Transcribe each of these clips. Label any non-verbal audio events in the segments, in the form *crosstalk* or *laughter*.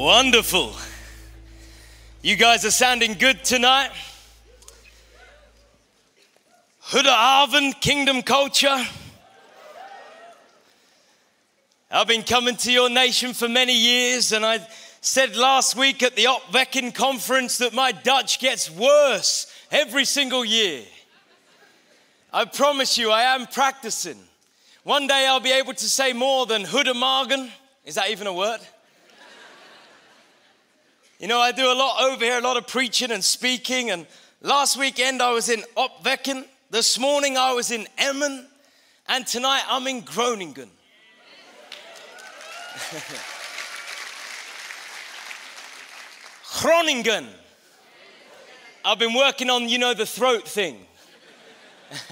Wonderful. You guys are sounding good tonight. Huda Kingdom Culture. I've been coming to your nation for many years, and I said last week at the Opwekking conference that my Dutch gets worse every single year. I promise you, I am practicing. One day I'll be able to say more than Hudemagen. Is that even a word? You know, I do a lot over here, a lot of preaching and speaking. And last weekend I was in Opwekking. This morning I was in Emmen. And tonight I'm in Groningen. *laughs* Groningen. I've been working on, you know, the throat thing. *laughs*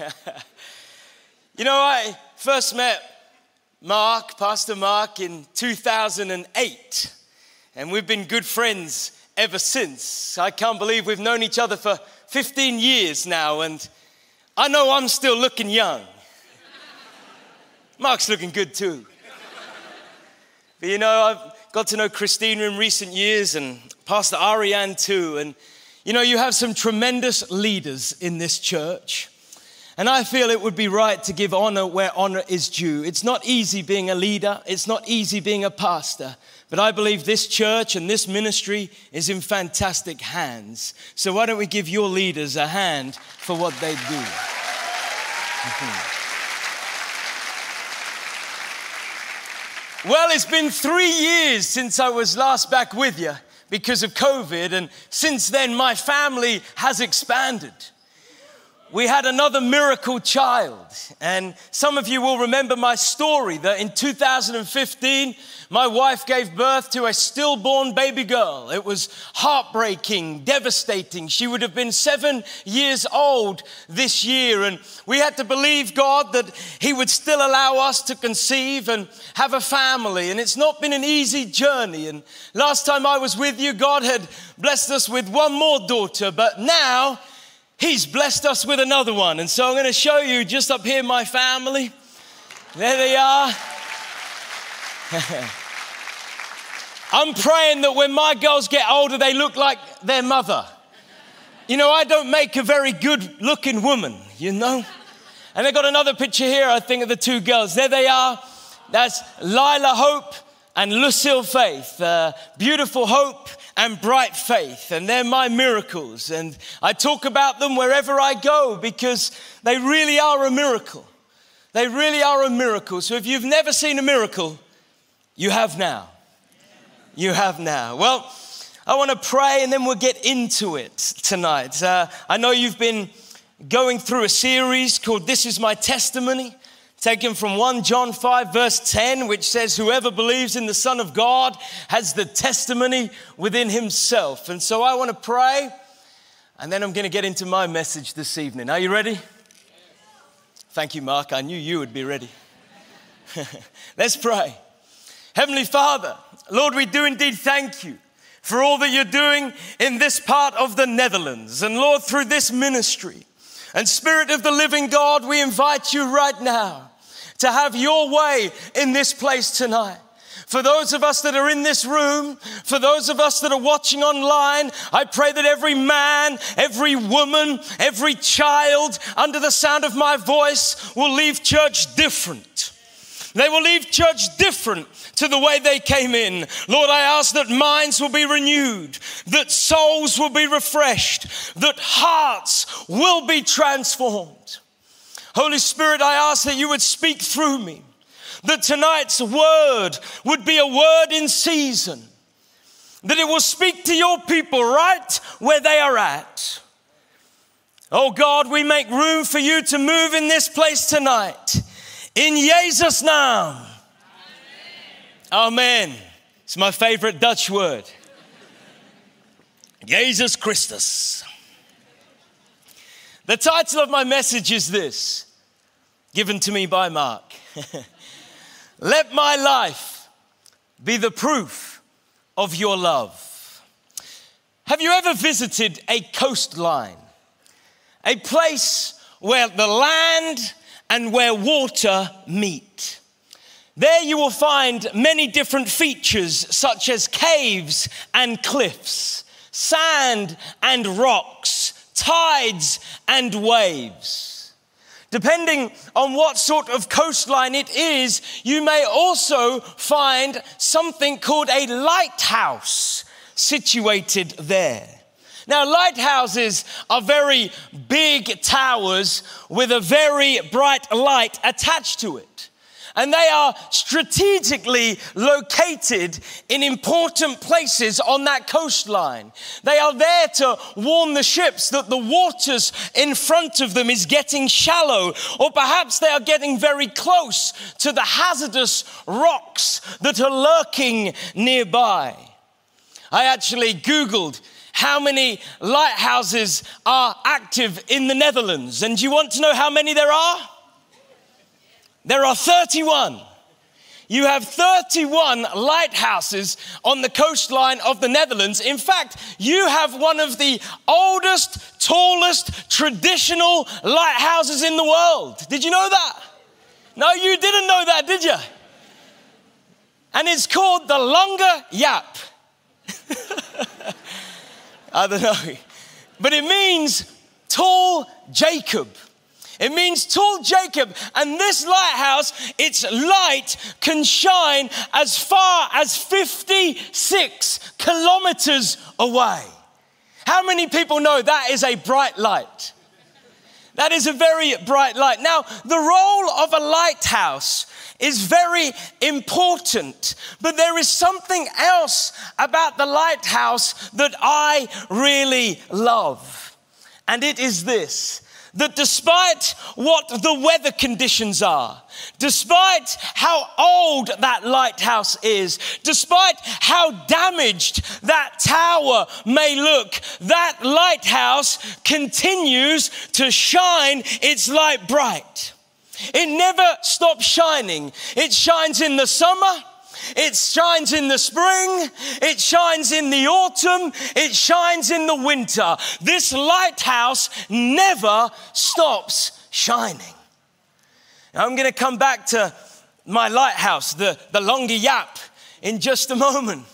you know, I first met Mark, Pastor Mark, in 2008. And we've been good friends ever since. I can't believe we've known each other for 15 years now, and I know I'm still looking young. Mark's looking good too. But you know, I've got to know Christina in recent years and Pastor Ariane too. And you know, you have some tremendous leaders in this church. And I feel it would be right to give honor where honor is due. It's not easy being a leader, it's not easy being a pastor, but I believe this church and this ministry is in fantastic hands. So why don't we give your leaders a hand for what they do? well, it's been three years since I was last back with you because of COVID, and since then, my family has expanded we had another miracle child. And some of you will remember my story that in 2015, my wife gave birth to a stillborn baby girl. It was heartbreaking, devastating. She would have been seven years old this year. And we had to believe God that He would still allow us to conceive and have a family. And it's not been an easy journey. And last time I was with you, God had blessed us with one more daughter. But now, He's blessed us with another one. And so I'm going to show you just up here my family. There they are. *laughs* I'm praying that when my girls get older, they look like their mother. You know, I don't make a very good looking woman, you know? And I got another picture here, I think, of the two girls. There they are. That's Lila Hope and Lucille Faith. Uh, beautiful Hope and bright faith, and they're my miracles. And I talk about them wherever I go because they really are a miracle. They really are a miracle. So if you've never seen a miracle, you have now. You have now. Well, I want to pray and then we'll get into it tonight. Uh, I know you've been going through a series called This Is My Testimony taken from 1 John 5, verse 10, which says, Whoever believes in the Son of God has the testimony within himself. And so I want to pray, and then I'm going to get into my message this evening. Are you ready? Thank you, Mark. I knew you would be ready. *laughs* Let's pray. Heavenly Father, Lord, we do indeed thank you for all that you're doing in this part of the Netherlands. And Lord, through this ministry, and Spirit of the living God, we invite you right now to have your way in this place tonight. For those of us that are in this room, for those of us that are watching online, I pray that every man, every woman, every child under the sound of my voice will leave church different. They will leave church different to the way they came in. Lord, I ask that minds will be renewed, that souls will be refreshed, that hearts will be transformed. Holy Spirit, I ask that you would speak through me, that tonight's word would be a word in season, that it will speak to your people right where they are at. Oh God, we make room for you to move in this place tonight. In Jesus' name. Amen. Amen. It's my favorite Dutch word. Jesus Christus. The title of my message is this given to me by Mark. *laughs* Let my life be the proof of your love. Have you ever visited a coastline? A place where the land and where water meet. There you will find many different features, such as caves and cliffs, sand and rocks, tides and waves. Depending on what sort of coastline it is, you may also find something called a lighthouse situated there. Now, lighthouses are very big towers with a very bright light attached to it. And they are strategically located in important places on that coastline. They are there to warn the ships that the waters in front of them is getting shallow, or perhaps they are getting very close to the hazardous rocks that are lurking nearby. I actually Googled how many lighthouses are active in the Netherlands. And do you want to know how many there are? There are 31. You have 31 lighthouses on the coastline of the Netherlands. In fact, you have one of the oldest, tallest, traditional lighthouses in the world. Did you know that? No, you didn't know that, did you? And it's called the Lange Jaap. *laughs* I don't know. But it means tall Jacob. It means tall Jacob. And this lighthouse, its light can shine as far as 56 kilometers away. How many people know that is a bright light? That is a very bright light. Now, the role of a lighthouse is very important. But there is something else about the lighthouse that I really love. And it is this that despite what the weather conditions are, despite how old that lighthouse is, despite how damaged that tower may look, that lighthouse continues to shine its light bright. It never stops shining. It shines in the summer. It shines in the spring, it shines in the autumn, it shines in the winter. This lighthouse never stops shining. Now I'm going to come back to my lighthouse, the, the Lange Jaap, in just a moment.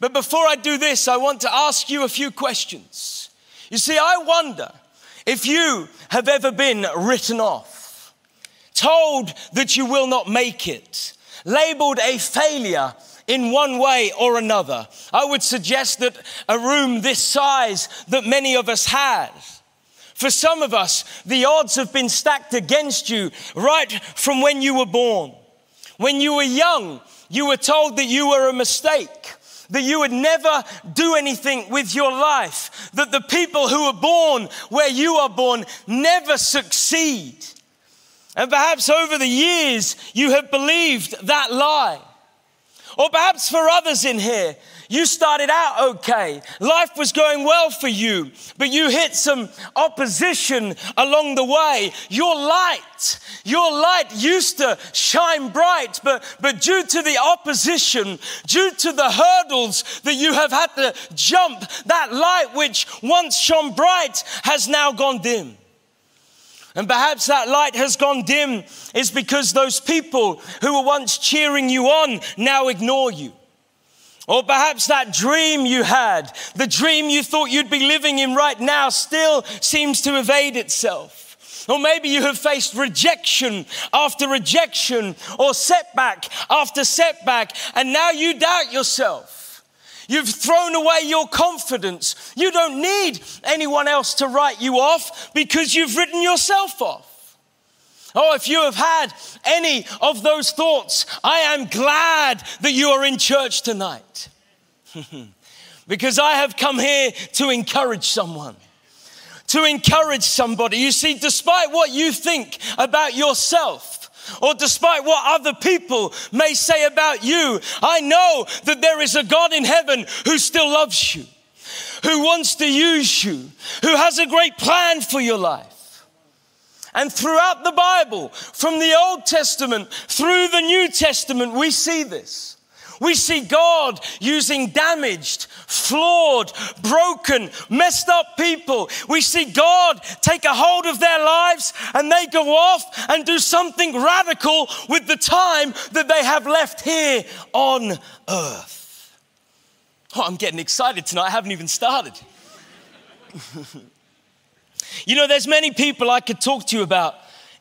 But before I do this, I want to ask you a few questions. You see, I wonder if you have ever been written off told that you will not make it, labeled a failure in one way or another. I would suggest that a room this size that many of us had. For some of us, the odds have been stacked against you right from when you were born. When you were young, you were told that you were a mistake, that you would never do anything with your life, that the people who were born where you are born never succeed. And perhaps over the years, you have believed that lie. Or perhaps for others in here, you started out okay. Life was going well for you, but you hit some opposition along the way. Your light, your light used to shine bright, but, but due to the opposition, due to the hurdles that you have had to jump, that light which once shone bright has now gone dim. And perhaps that light has gone dim is because those people who were once cheering you on now ignore you. Or perhaps that dream you had, the dream you thought you'd be living in right now, still seems to evade itself. Or maybe you have faced rejection after rejection or setback after setback, and now you doubt yourself. You've thrown away your confidence. You don't need anyone else to write you off because you've written yourself off. Oh, if you have had any of those thoughts, I am glad that you are in church tonight. *laughs* because I have come here to encourage someone. To encourage somebody. You see, despite what you think about yourself, or despite what other people may say about you, I know that there is a God in heaven who still loves you, who wants to use you, who has a great plan for your life. And throughout the Bible, from the Old Testament through the New Testament, we see this. We see God using damaged, flawed, broken, messed up people. We see God take a hold of their lives and they go off and do something radical with the time that they have left here on earth. Oh, I'm getting excited tonight. I haven't even started. *laughs* you know, there's many people I could talk to you about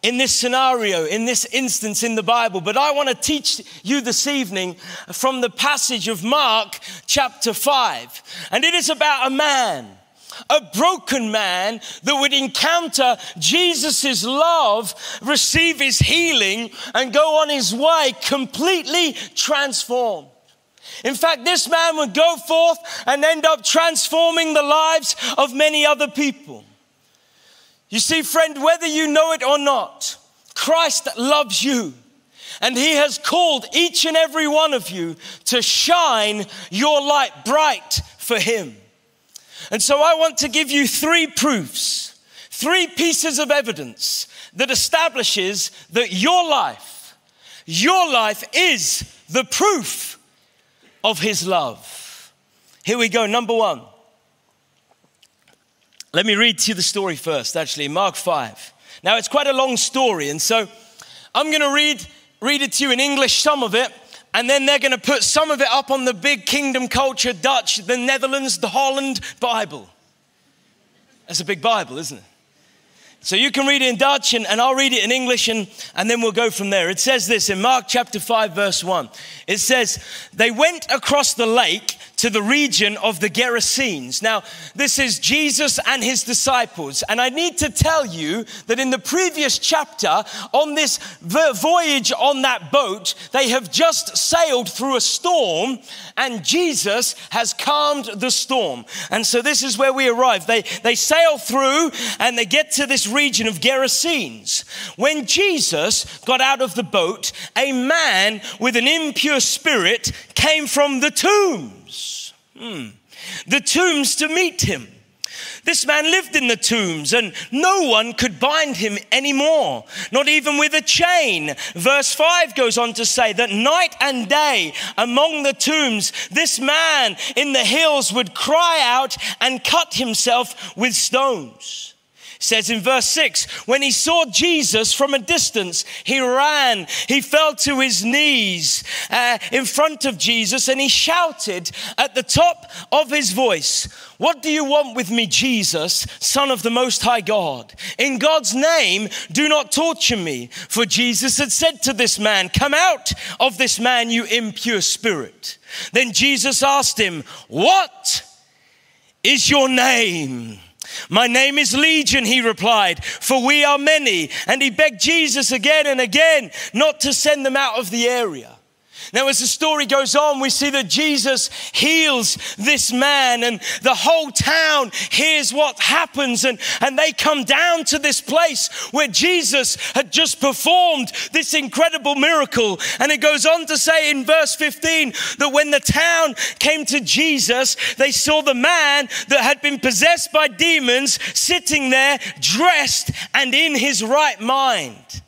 in this scenario, in this instance in the Bible. But I want to teach you this evening from the passage of Mark chapter 5. And it is about a man a broken man that would encounter Jesus' love, receive his healing, and go on his way completely transformed. In fact, this man would go forth and end up transforming the lives of many other people. You see, friend, whether you know it or not, Christ loves you. And he has called each and every one of you to shine your light bright for him. And so I want to give you three proofs, three pieces of evidence that establishes that your life, your life is the proof of his love. Here we go. Number one. Let me read to you the story first, actually, Mark 5. Now, it's quite a long story, and so I'm going to read, read it to you in English, some of it, and then they're going to put some of it up on the big kingdom culture Dutch, the Netherlands, the Holland Bible. That's a big Bible, isn't it? So you can read it in Dutch and, and, I'll read it in English and, and then we'll go from there. It says this in Mark chapter 5, verse 1. It says, They went across the lake to the region of the Gerasenes. Now, this is Jesus and his disciples. And I need to tell you that in the previous chapter, on this voyage on that boat, they have just sailed through a storm and Jesus has calmed the storm. And so this is where we arrive. They, they sail through and they get to this region of Gerasenes. When Jesus got out of the boat, a man with an impure spirit came from the tombs. Hmm. The tombs to meet him. This man lived in the tombs and no one could bind him anymore, not even with a chain. Verse 5 goes on to say that night and day among the tombs, this man in the hills would cry out and cut himself with stones says in verse 6 when he saw Jesus from a distance, he ran, he fell to his knees uh, in front of Jesus, and he shouted at the top of his voice, What do you want with me, Jesus, Son of the Most High God? In God's name, do not torture me. For Jesus had said to this man, Come out of this man, you impure spirit. Then Jesus asked him, What is your name? My name is Legion, he replied, for we are many. And he begged Jesus again and again not to send them out of the area. Now, as the story goes on, we see that Jesus heals this man, and the whole town hears what happens, and, and they come down to this place where Jesus had just performed this incredible miracle. And it goes on to say in verse 15 that when the town came to Jesus, they saw the man that had been possessed by demons sitting there, dressed and in his right mind.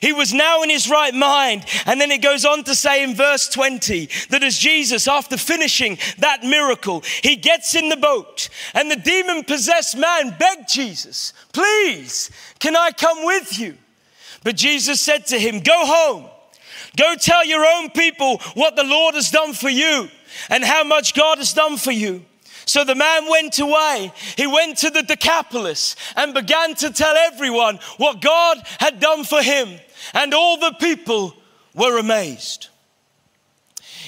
He was now in his right mind. And then it goes on to say in verse 20 that as Jesus, after finishing that miracle, he gets in the boat and the demon possessed man begged Jesus, Please, can I come with you? But Jesus said to him, Go home. Go tell your own people what the Lord has done for you and how much God has done for you. So the man went away. He went to the Decapolis and began to tell everyone what God had done for him and all the people were amazed.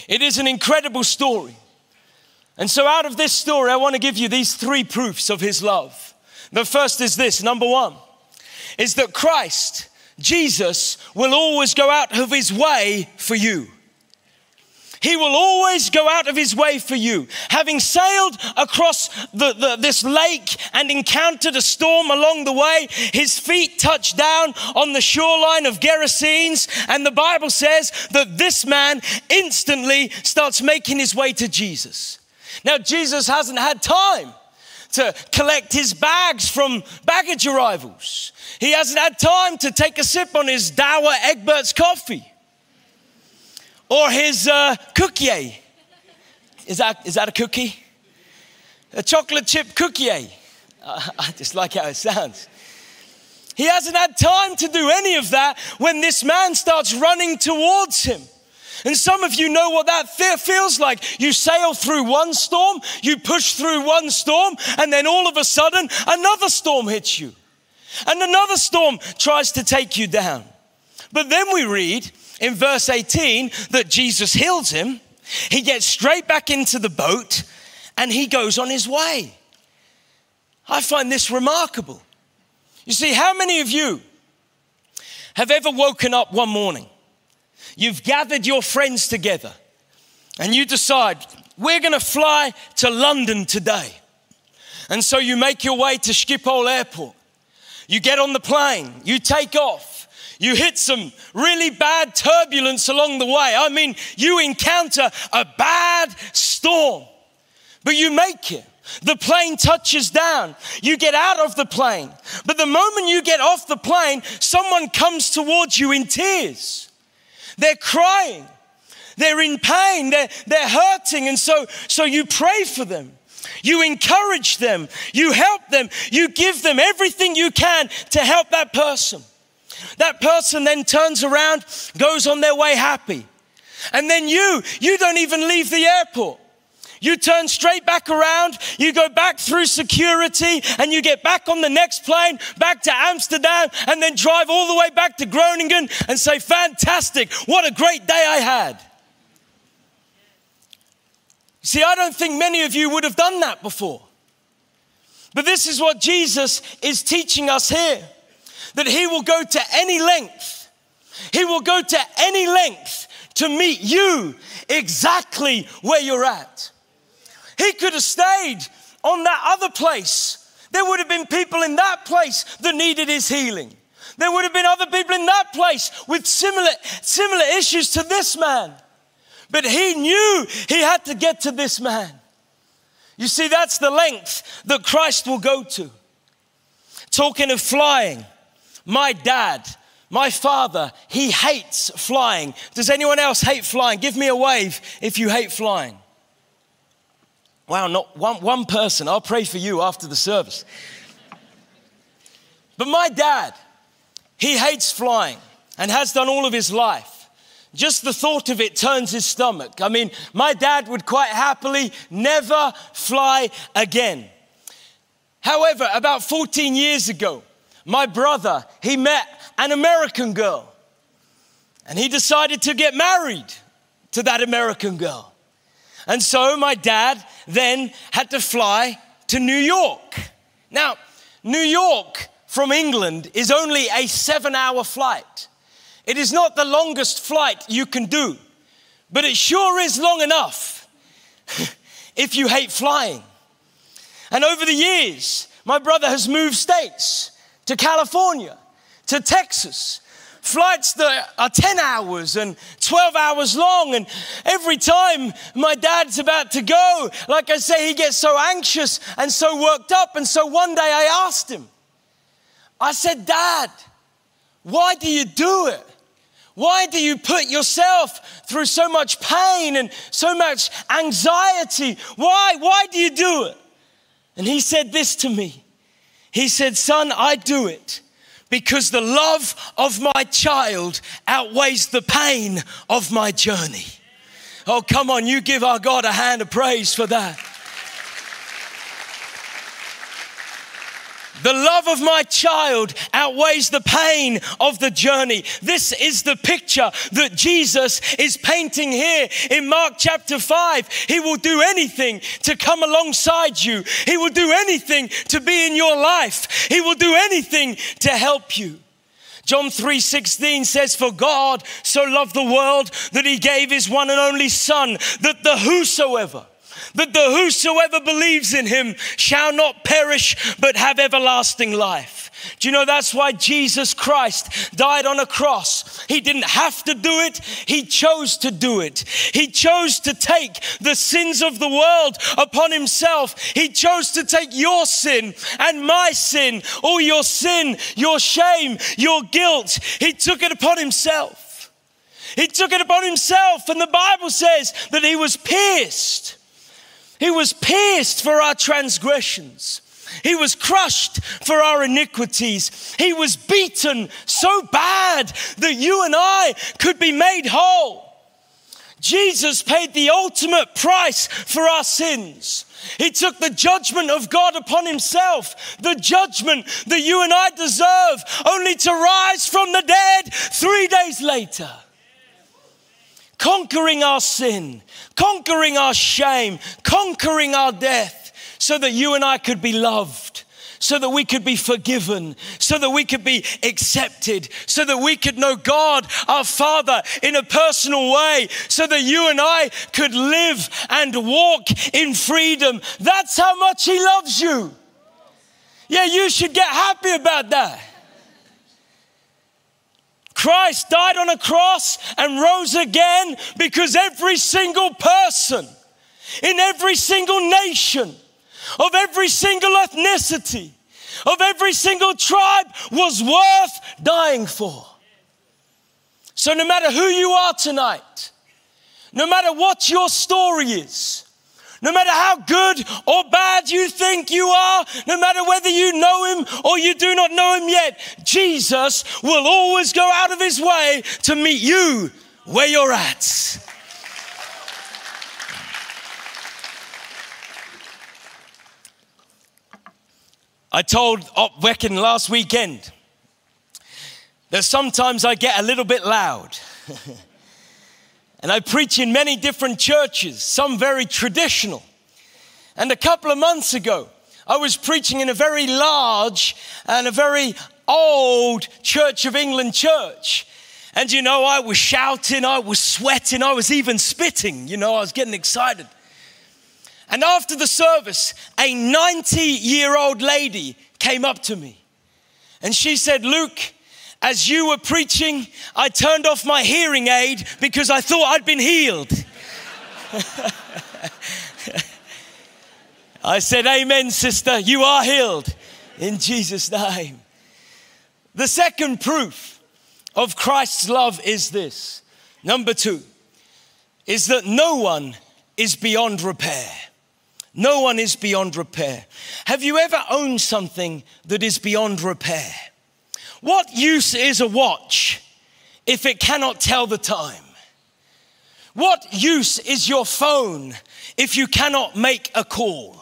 It is an incredible story. And so, out of this story, I want to give you these three proofs of his love. The first is this number one, is that Christ, Jesus, will always go out of his way for you. He will always go out of his way for you. Having sailed across the, the, this lake and encountered a storm along the way, his feet touched down on the shoreline of Gerasenes, and the Bible says that this man instantly starts making his way to Jesus. Now, Jesus hasn't had time to collect his bags from baggage arrivals. He hasn't had time to take a sip on his Douwe Egberts coffee. Or his uh, cookie. Is that, is that a cookie? A chocolate chip cookie. Uh, *laughs* I just like how it sounds. He hasn't had time to do any of that when this man starts running towards him. And some of you know what that feels like. You sail through one storm, you push through one storm, and then all of a sudden another storm hits you. And another storm tries to take you down. But then we read in verse 18 that Jesus heals him. He gets straight back into the boat and he goes on his way. I find this remarkable. You see, how many of you have ever woken up one morning? You've gathered your friends together and you decide, we're gonna fly to London today. And so you make your way to Schiphol Airport. You get on the plane, you take off. You hit some really bad turbulence along the way. I mean, you encounter a bad storm, but you make it. The plane touches down. You get out of the plane. But the moment you get off the plane, someone comes towards you in tears. They're crying. They're in pain. They're, they're hurting. And so, so you pray for them. You encourage them. You help them. You give them everything you can to help that person. That person then turns around, goes on their way happy. And then you, you don't even leave the airport. You turn straight back around, you go back through security, and you get back on the next plane, back to Amsterdam, and then drive all the way back to Groningen and say, Fantastic, what a great day I had. See, I don't think many of you would have done that before. But this is what Jesus is teaching us here that He will go to any length, He will go to any length to meet you exactly where you're at. He could have stayed on that other place. There would have been people in that place that needed his healing. There would have been other people in that place with similar, similar issues to this man. But he knew he had to get to this man. You see, that's the length that Christ will go to. Talking of flying, my dad, my father, he hates flying. Does anyone else hate flying? Give me a wave if you hate flying. Wow, not one, one person. I'll pray for you after the service. But my dad, he hates flying and has done all of his life. Just the thought of it turns his stomach. I mean, my dad would quite happily never fly again. However, about 14 years ago, my brother, he met an American girl and he decided to get married to that American girl. And so my dad then had to fly to New York. Now, New York from England is only a seven hour flight. It is not the longest flight you can do, but it sure is long enough *laughs* if you hate flying. And over the years, my brother has moved states to California, to Texas, flights that are 10 hours and 12 hours long. And every time my dad's about to go, like I say, he gets so anxious and so worked up. And so one day I asked him, I said, Dad, why do you do it? Why do you put yourself through so much pain and so much anxiety? Why? Why do you do it? And he said this to me. He said, Son, I do it because the love of my child outweighs the pain of my journey. Oh, come on, you give our God a hand of praise for that. The love of my child outweighs the pain of the journey. This is the picture that Jesus is painting here in Mark chapter 5. He will do anything to come alongside you, He will do anything to be in your life, He will do anything to help you. John 3:16 says for God so loved the world that he gave his one and only son that the whosoever that the whosoever believes in him shall not perish but have everlasting life. Do you know that's why Jesus Christ died on a cross? He didn't have to do it, He chose to do it. He chose to take the sins of the world upon Himself. He chose to take your sin and my sin, all your sin, your shame, your guilt. He took it upon Himself. He took it upon himself, and the Bible says that he was pierced. He was pierced for our transgressions. He was crushed for our iniquities. He was beaten so bad that you and I could be made whole. Jesus paid the ultimate price for our sins. He took the judgment of God upon himself, the judgment that you and I deserve, only to rise from the dead three days later. Conquering our sin, conquering our shame, conquering our death, so that you and I could be loved so that we could be forgiven, so that we could be accepted, so that we could know God, our Father, in a personal way, so that you and I could live and walk in freedom. That's how much He loves you. Yeah, you should get happy about that. Christ died on a cross and rose again because every single person in every single nation of every single ethnicity, of every single tribe was worth dying for. So, no matter who you are tonight, no matter what your story is, no matter how good or bad you think you are, no matter whether you know him or you do not know him yet, Jesus will always go out of his way to meet you where you're at. I told Opwekking last weekend that sometimes I get a little bit loud. *laughs* and I preach in many different churches, some very traditional. And a couple of months ago, I was preaching in a very large and a very old Church of England church. And you know, I was shouting, I was sweating, I was even spitting. You know, I was getting excited. And after the service, a 90 year old lady came up to me and she said, Luke, as you were preaching, I turned off my hearing aid because I thought I'd been healed. *laughs* I said, Amen, sister, you are healed in Jesus' name. The second proof of Christ's love is this. Number two is that no one is beyond repair. No one is beyond repair. Have you ever owned something that is beyond repair? What use is a watch if it cannot tell the time? What use is your phone if you cannot make a call?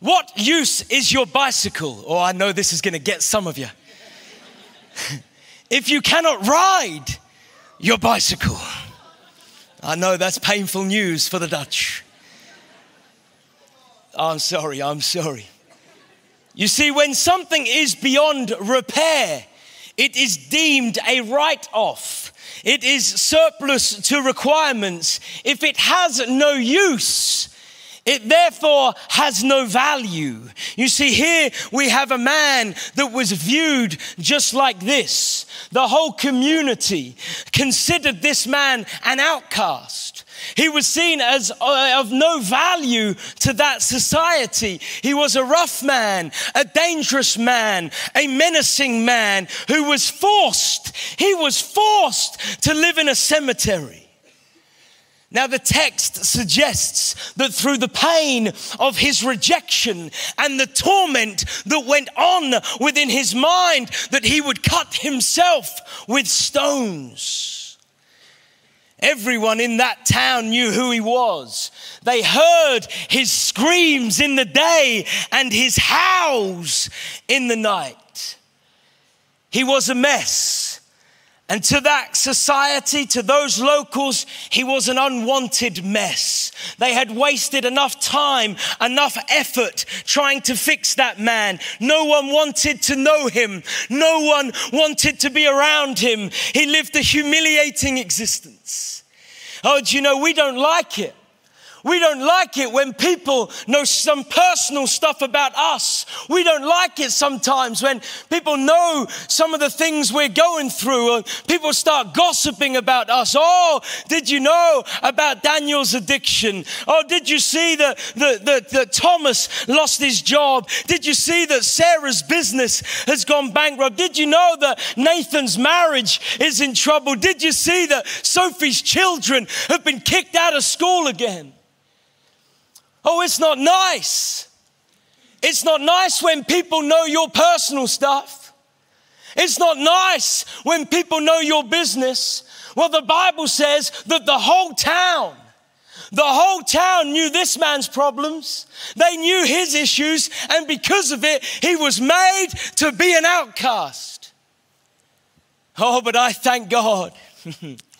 What use is your bicycle? Oh, I know this is going to get some of you. *laughs* if you cannot ride your bicycle, I know that's painful news for the Dutch. I'm sorry, I'm sorry. You see, when something is beyond repair, it is deemed a write off. It is surplus to requirements. If it has no use, it therefore has no value. You see, here we have a man that was viewed just like this. The whole community considered this man an outcast. He was seen as uh, of no value to that society. He was a rough man, a dangerous man, a menacing man who was forced, he was forced to live in a cemetery. Now, the text suggests that through the pain of his rejection and the torment that went on within his mind, that he would cut himself with stones. Everyone in that town knew who he was. They heard his screams in the day and his howls in the night. He was a mess. And to that society, to those locals, he was an unwanted mess. They had wasted enough time, enough effort trying to fix that man. No one wanted to know him. No one wanted to be around him. He lived a humiliating existence. Oh, do you know, we don't like it We don't like it when people know some personal stuff about us. We don't like it sometimes when people know some of the things we're going through. and people start gossiping about us. Oh, did you know about Daniel's addiction? Oh, did you see that, that, that, that Thomas lost his job? Did you see that Sarah's business has gone bankrupt? Did you know that Nathan's marriage is in trouble? Did you see that Sophie's children have been kicked out of school again? Oh, it's not nice. It's not nice when people know your personal stuff. It's not nice when people know your business. Well, the Bible says that the whole town, the whole town knew this man's problems. They knew his issues, and because of it, he was made to be an outcast. Oh, but I thank God *laughs*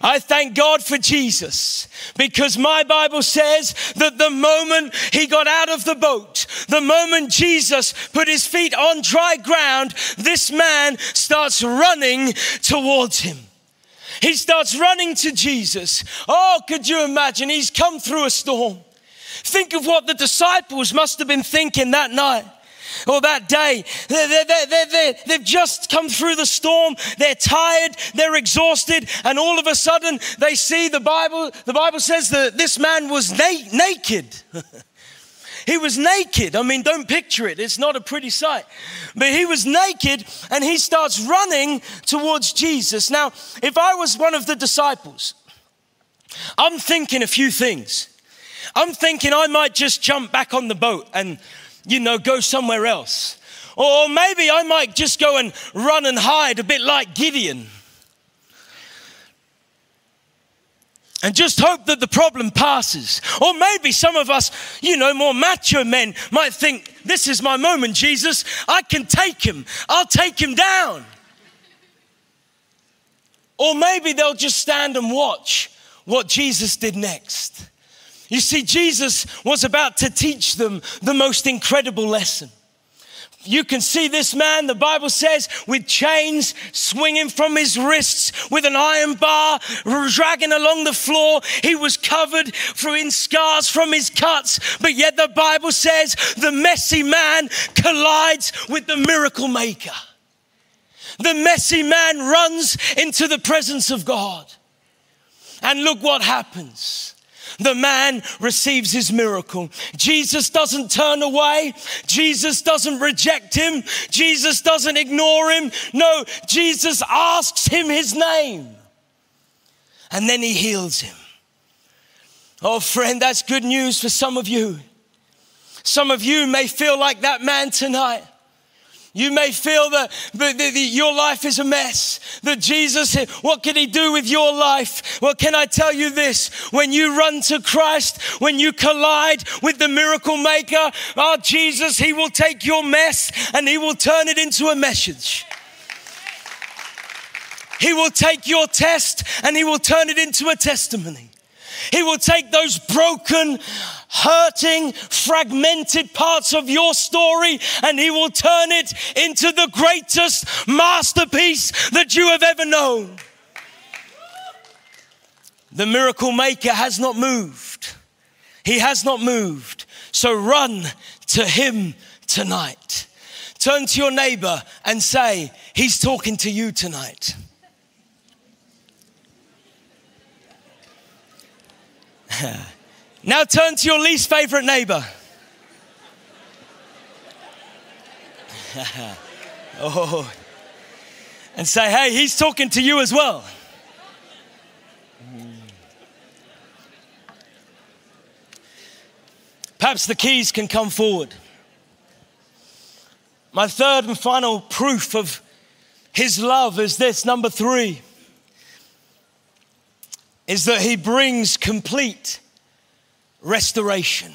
I thank God for Jesus because my Bible says that the moment he got out of the boat, the moment Jesus put his feet on dry ground, this man starts running towards him. He starts running to Jesus. Oh, could you imagine? He's come through a storm. Think of what the disciples must have been thinking that night or that day. They're, they're, they're, they've just come through the storm. They're tired. They're exhausted. And all of a sudden they see the Bible. The Bible says that this man was na- naked. *laughs* He was naked. I mean, don't picture it. It's not a pretty sight. But he was naked and he starts running towards Jesus. Now, if I was one of the disciples, I'm thinking a few things. I'm thinking I might just jump back on the boat and you know, go somewhere else. Or maybe I might just go and run and hide a bit like Gideon. and just hope that the problem passes. Or maybe some of us, you know, more macho men might think, This is my moment, Jesus. I can take him, I'll take him down. Or maybe they'll just stand and watch what Jesus did next. You see, Jesus was about to teach them the most incredible lesson. You can see this man, the Bible says, with chains swinging from his wrists, with an iron bar dragging along the floor. He was covered in scars from his cuts, but yet the Bible says the messy man collides with the miracle maker. The messy man runs into the presence of God. And look what happens the man receives his miracle. Jesus doesn't turn away. Jesus doesn't reject him. Jesus doesn't ignore him. No, Jesus asks him his name. And then he heals him. Oh, friend, that's good news for some of you. Some of you may feel like that man tonight. You may feel that, your life is a mess. That Jesus, what can He do with your life? Well, can I tell you this? When you run to Christ, when you collide with the miracle maker, our oh, Jesus, He will take your mess and He will turn it into a message. He will take your test and He will turn it into a testimony. He will take those broken, hurting, fragmented parts of your story and He will turn it into the greatest masterpiece that you have ever known. The miracle maker has not moved. He has not moved. So run to Him tonight. Turn to your neighbor and say, He's talking to you tonight. *laughs* now turn to your least favorite neighbor. *laughs* oh, and say, hey, he's talking to you as well. Perhaps the keys can come forward. My third and final proof of his love is this number three is that he brings complete restoration.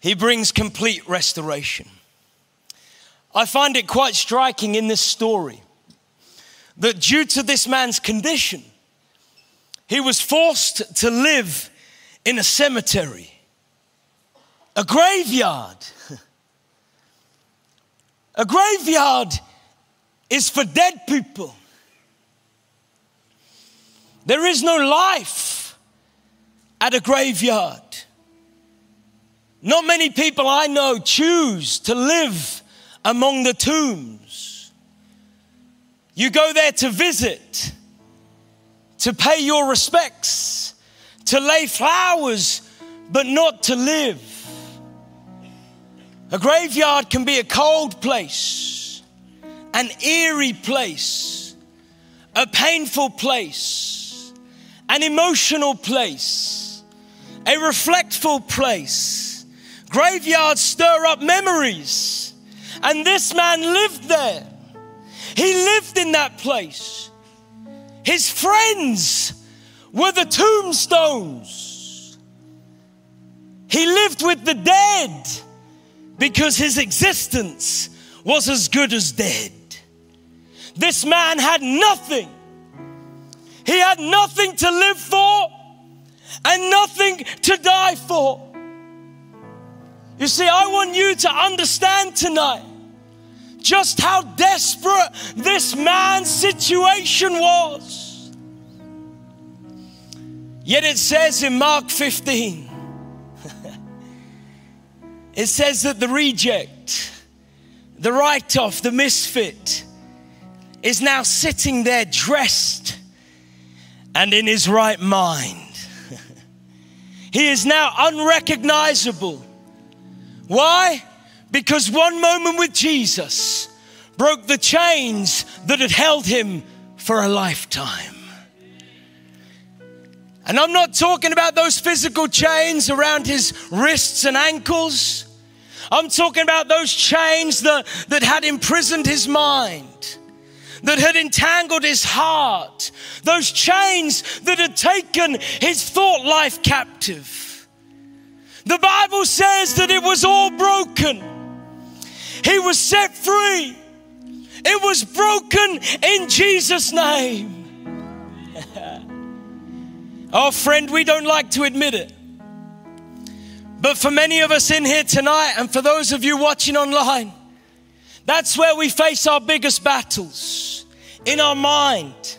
He brings complete restoration. I find it quite striking in this story that due to this man's condition, he was forced to live in a cemetery, a graveyard. *laughs* A graveyard is for dead people. There is no life at a graveyard. Not many people I know choose to live among the tombs. You go there to visit, to pay your respects, to lay flowers, but not to live. A graveyard can be a cold place, an eerie place, a painful place, an emotional place, a reflectful place. Graveyards stir up memories, and this man lived there. He lived in that place. His friends were the tombstones. He lived with the dead because his existence was as good as dead. This man had nothing. He had nothing to live for and nothing to die for. You see, I want you to understand tonight just how desperate this man's situation was. Yet it says in Mark 15, *laughs* it says that the reject, the write off, the misfit, is now sitting there dressed and in his right mind. he is now unrecognizable. Why? Because one moment with Jesus broke the chains that had held him for a lifetime. And I'm not talking about those physical chains around his wrists and ankles. I'm talking about those chains that, that had imprisoned his mind, that had entangled his heart, those chains that had taken his thought life captive. The Bible says that it was all broken. He was set free. It was broken in Jesus' name. *laughs* oh, friend, we don't like to admit it. But for many of us in here tonight, and for those of you watching online, that's where we face our biggest battles in our mind,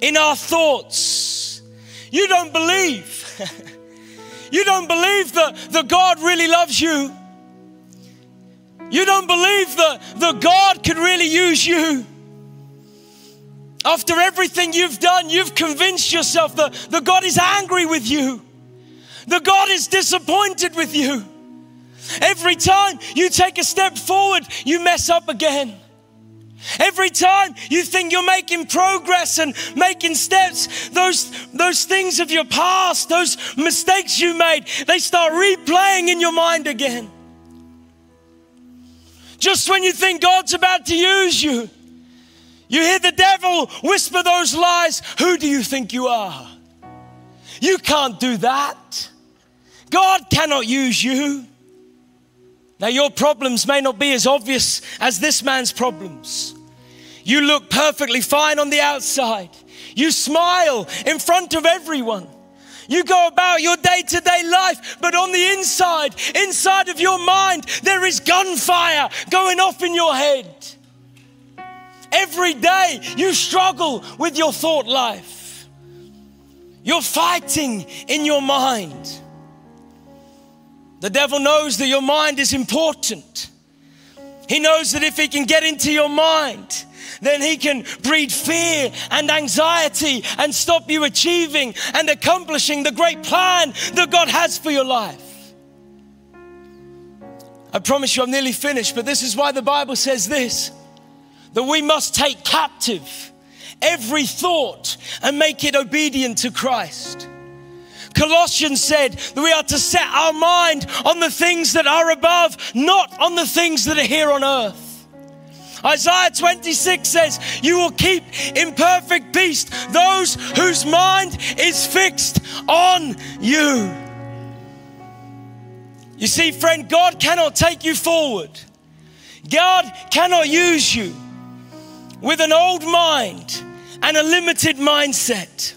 in our thoughts. You don't believe. *laughs* you don't believe that the God really loves you. You don't believe that the God could really use you. After everything you've done, you've convinced yourself that the God is angry with you. The God is disappointed with you. Every time you take a step forward, you mess up again. Every time you think you're making progress and making steps, those, those things of your past, those mistakes you made, they start replaying in your mind again. Just when you think God's about to use you, you hear the devil whisper those lies. Who do you think you are? You can't do that. God cannot use you. Now, your problems may not be as obvious as this man's problems. You look perfectly fine on the outside. You smile in front of everyone. You go about your day to day life, but on the inside, inside of your mind, there is gunfire going off in your head. Every day you struggle with your thought life. You're fighting in your mind. The devil knows that your mind is important. He knows that if he can get into your mind, then he can breed fear and anxiety and stop you achieving and accomplishing the great plan that God has for your life. I promise you, I'm nearly finished, but this is why the Bible says this that we must take captive every thought and make it obedient to Christ. Colossians said that we are to set our mind on the things that are above, not on the things that are here on earth. Isaiah 26 says, You will keep in perfect peace those whose mind is fixed on you. You see, friend, God cannot take you forward. God cannot use you with an old mind and a limited mindset.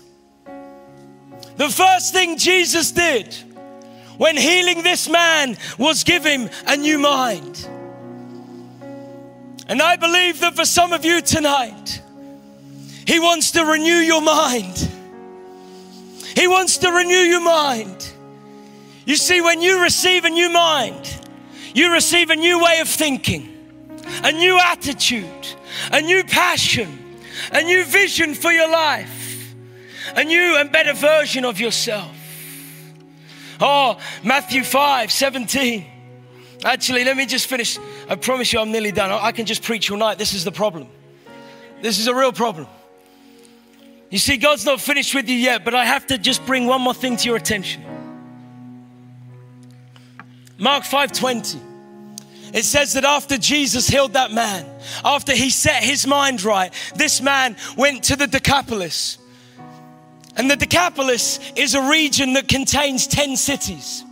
The first thing Jesus did when healing this man was give him a new mind. And I believe that for some of you tonight, he wants to renew your mind. He wants to renew your mind. You see, when you receive a new mind, you receive a new way of thinking, a new attitude, a new passion, a new vision for your life, a new and better version of yourself. Oh, Matthew 5 17. Actually, let me just finish. I promise you, I'm nearly done. I can just preach all night. This is the problem. This is a real problem. You see, God's not finished with you yet, but I have to just bring one more thing to your attention. Mark 5:20. It says that after Jesus healed that man, after he set his mind right, this man went to the Decapolis. And the Decapolis is a region that contains 10 cities.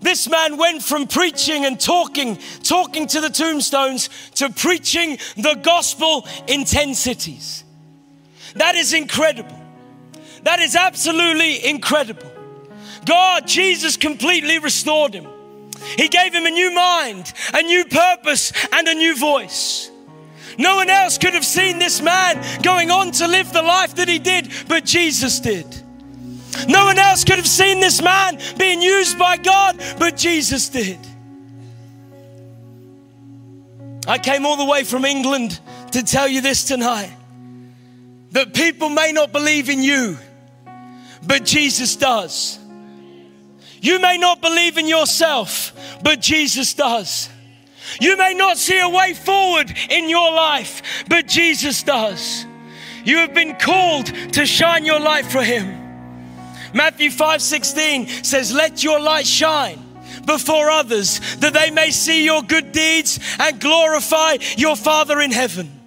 This man went from preaching and talking, talking to the tombstones, to preaching the gospel in 10 cities. That is incredible. That is absolutely incredible. God, Jesus completely restored him. He gave him a new mind, a new purpose, and a new voice. No one else could have seen this man going on to live the life that he did, but Jesus did. No one else could have seen this man being used by God, but Jesus did. I came all the way from England to tell you this tonight that people may not believe in you, but Jesus does. You may not believe in yourself, but Jesus does. You may not see a way forward in your life, but Jesus does. You have been called to shine your light for Him. Matthew 5 16 says, Let your light shine before others that they may see your good deeds and glorify your Father in heaven.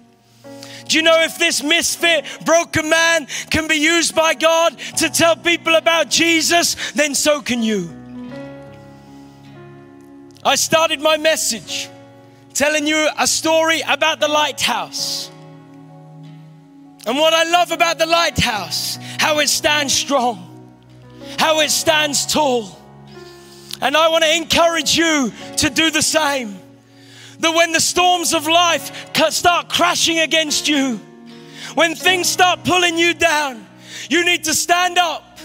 Do you know if this misfit, broken man can be used by God to tell people about Jesus, then so can you. I started my message telling you a story about the lighthouse. And what I love about the lighthouse, how it stands strong, how it stands tall. And I want to encourage you to do the same. That when the storms of life start crashing against you, when things start pulling you down, you need to stand up.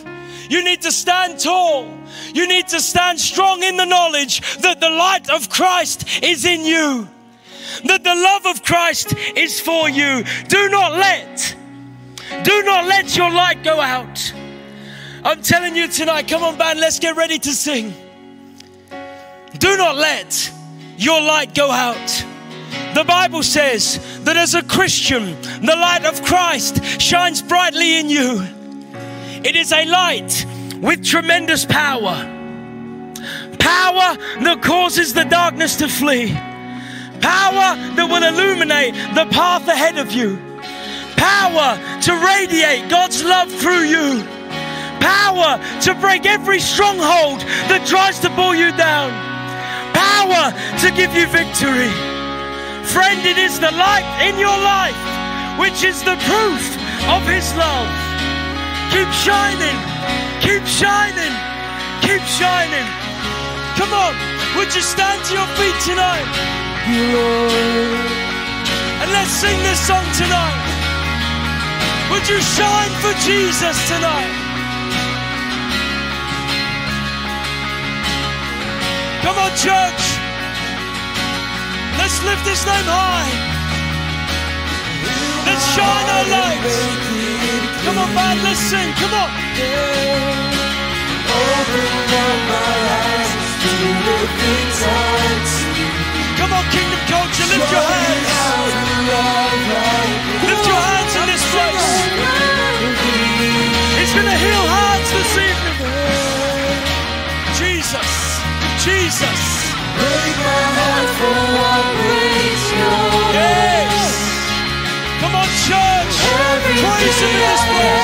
You need to stand tall. You need to stand strong in the knowledge that the light of Christ is in you that the love of Christ is for you. Do not let, do not let your light go out. I'm telling you tonight, come on, band, let's get ready to sing. Do not let your light go out. The Bible says that as a Christian, the light of Christ shines brightly in you. It is a light with tremendous power. Power that causes the darkness to flee. Power that will illuminate the path ahead of you. Power to radiate God's love through you. Power to break every stronghold that tries to pull you down. Power to give you victory. Friend, it is the light in your life which is the proof of His love. Keep shining, keep shining, keep shining. Come on, would you stand to your feet tonight? And let's sing this song tonight. Would you shine for Jesus tonight? Come on, church. Let's lift his name high. Let's shine our lights. Come on, man, let's sing. Come on. Open up my eyes to the things I see. Come on, Kingdom Culture, lift your hands. Lift your hands in this place. He's going to heal hearts this evening. Jesus, Jesus. Break my heart for what breaks your Praise Him in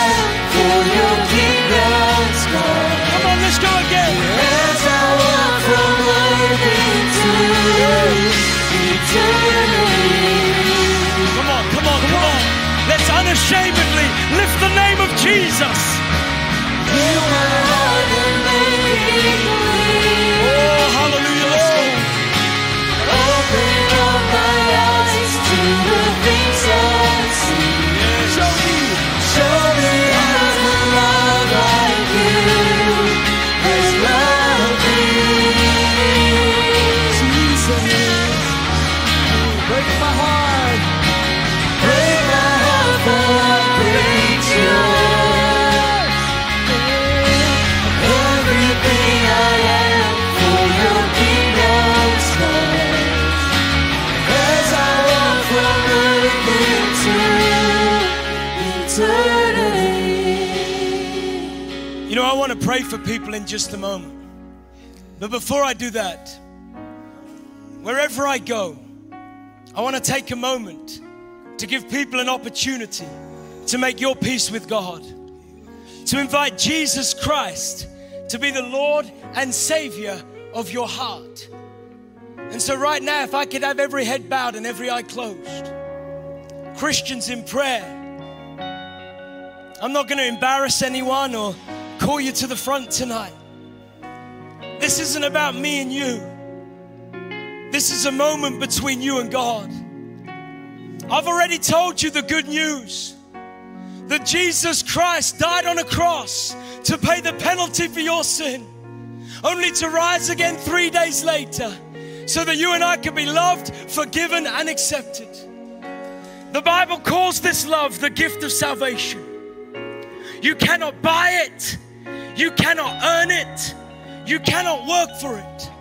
pray for people in just a moment. But before I do that, wherever I go, I want to take a moment to give people an opportunity to make your peace with God, to invite Jesus Christ to be the Lord and Savior of your heart. And so, right now, if I could have every head bowed and every eye closed, Christians in prayer, I'm not going to embarrass anyone or call you to the front tonight. This isn't about me and you. This is a moment between you and God. I've already told you the good news that Jesus Christ died on a cross to pay the penalty for your sin, only to rise again three days later so that you and I can be loved, forgiven, and accepted. The Bible calls this love the gift of salvation. You cannot buy it, you cannot earn it, you cannot work for it.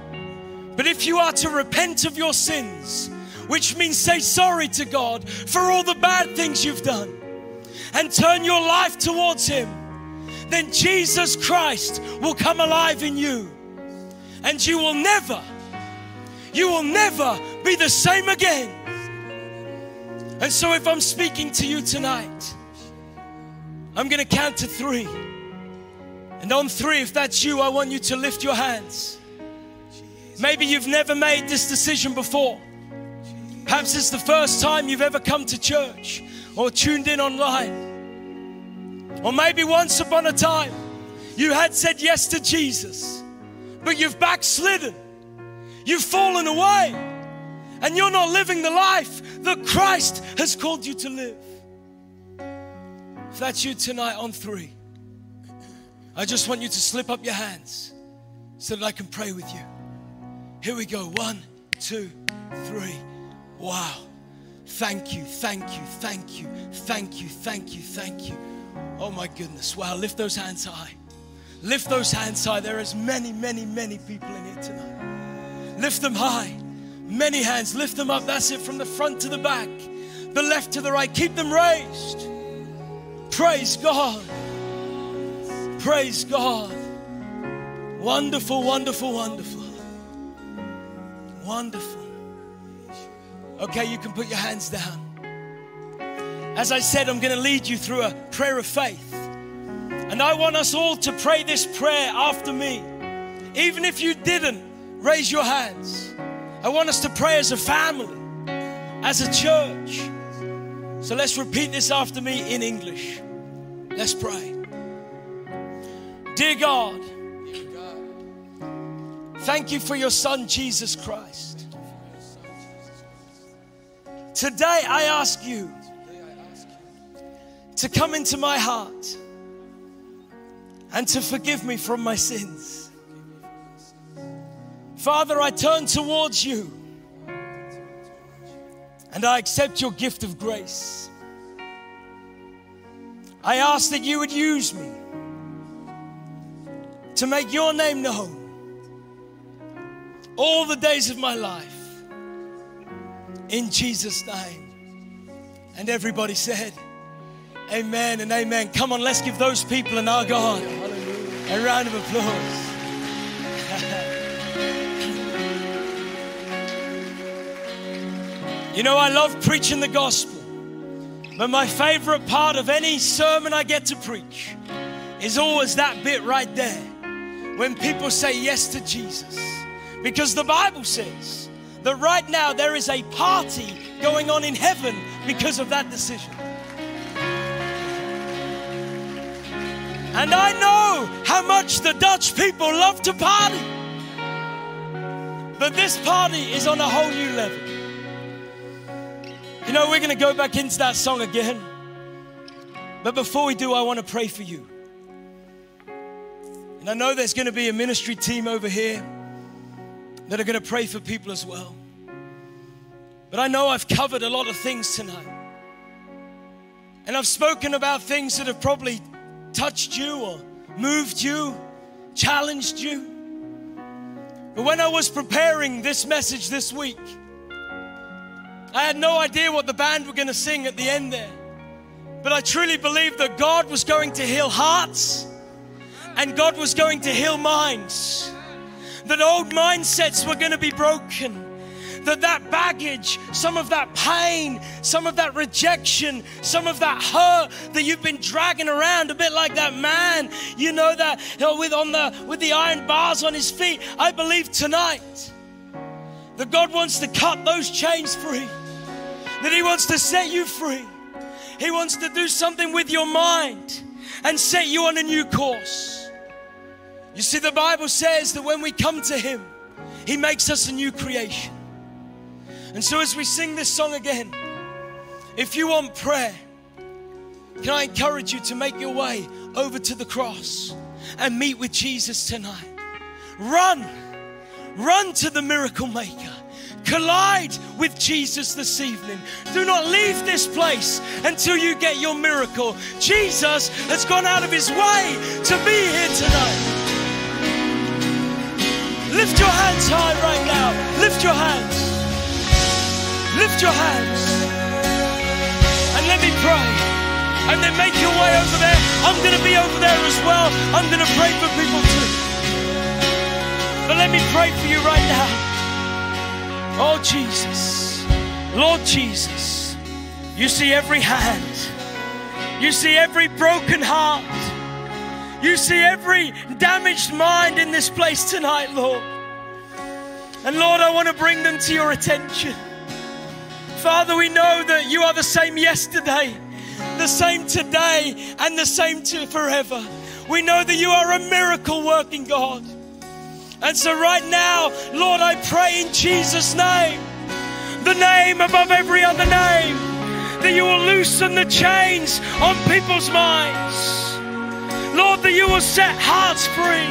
But if you are to repent of your sins, which means say sorry to God for all the bad things you've done and turn your life towards Him, then Jesus Christ will come alive in you and you will never, you will never be the same again. And so, if I'm speaking to you tonight, I'm going to count to three. And on three, if that's you, I want you to lift your hands. Maybe you've never made this decision before. Perhaps it's the first time you've ever come to church or tuned in online. Or maybe once upon a time you had said yes to Jesus, but you've backslidden. You've fallen away and you're not living the life that Christ has called you to live. If that's you tonight on three, I just want you to slip up your hands so that I can pray with you. Here we go. One, two, three. Wow. Thank you, thank you, thank you, thank you, thank you, thank you. Oh my goodness. Wow. Lift those hands high. Lift those hands high. There is many, many, many people in here tonight. Lift them high. Many hands. Lift them up. That's it. From the front to the back, the left to the right. Keep them raised. Praise God. Praise God. Wonderful, wonderful, wonderful. Wonderful. Okay, you can put your hands down. As I said, I'm going to lead you through a prayer of faith. And I want us all to pray this prayer after me. Even if you didn't raise your hands, I want us to pray as a family, as a church. So let's repeat this after me in English. Let's pray. Dear God, thank you for your Son, Jesus Christ. Today I ask you to come into my heart and to forgive me from my sins. Father, I turn towards you and I accept your gift of grace. I ask that you would use me to make your name known all the days of my life. In Jesus' name. And everybody said, Amen and amen. Come on, let's give those people and our God a round of applause. *laughs* you know, I love preaching the gospel, but my favorite part of any sermon I get to preach is always that bit right there when people say yes to Jesus. Because the Bible says that right now there is a party going on in heaven because of that decision. And I know how much the Dutch people love to party. But this party is on a whole new level. You know, we're going to go back into that song again. But before we do, I want to pray for you. And I know there's going to be a ministry team over here that are going to pray for people as well. But I know I've covered a lot of things tonight. And I've spoken about things that have probably touched you or moved you, challenged you. But when I was preparing this message this week, I had no idea what the band were going to sing at the end there. But I truly believed that God was going to heal hearts, and God was going to heal minds. That old mindsets were going to be broken that that baggage, some of that pain, some of that rejection, some of that hurt that you've been dragging around, a bit like that man, you know that know, with on the with the iron bars on his feet. I believe tonight that God wants to cut those chains free, that He wants to set you free. He wants to do something with your mind and set you on a new course. You see, the Bible says that when we come to Him, He makes us a new creation. And so, as we sing this song again, if you want prayer, can I encourage you to make your way over to the cross and meet with Jesus tonight? Run, run to the miracle maker. Collide with Jesus this evening. Do not leave this place until you get your miracle. Jesus has gone out of his way to be here tonight. Lift your hands high right now. Lift your hands. Lift your hands and let me pray. And then make your way over there. I'm going to be over there as well. I'm going to pray for people too. But let me pray for you right now. Oh, Jesus. Lord Jesus. You see every hand. You see every broken heart. You see every damaged mind in this place tonight, Lord. And Lord, I want to bring them to your attention. Father, we know that you are the same yesterday, the same today, and the same to forever. We know that you are a miracle working God. And so, right now, Lord, I pray in Jesus' name, the name above every other name, that you will loosen the chains on people's minds. Lord, that you will set hearts free.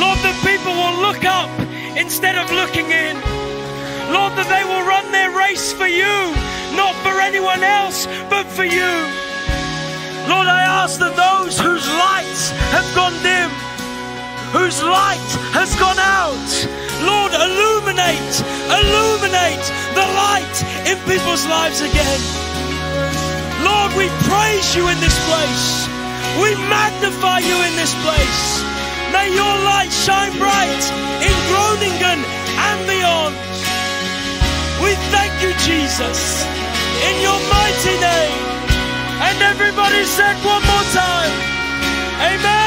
Lord, that people will look up instead of looking in. Lord, that they will run their race for you, not for anyone else, but for you. Lord, I ask that those whose lights have gone dim, whose light has gone out, Lord, illuminate, illuminate the light in people's lives again. Lord, we praise you in this place. We magnify you in this place. May your light shine bright in Groningen and beyond. We thank you, Jesus, in your mighty name. And everybody said one more time, Amen.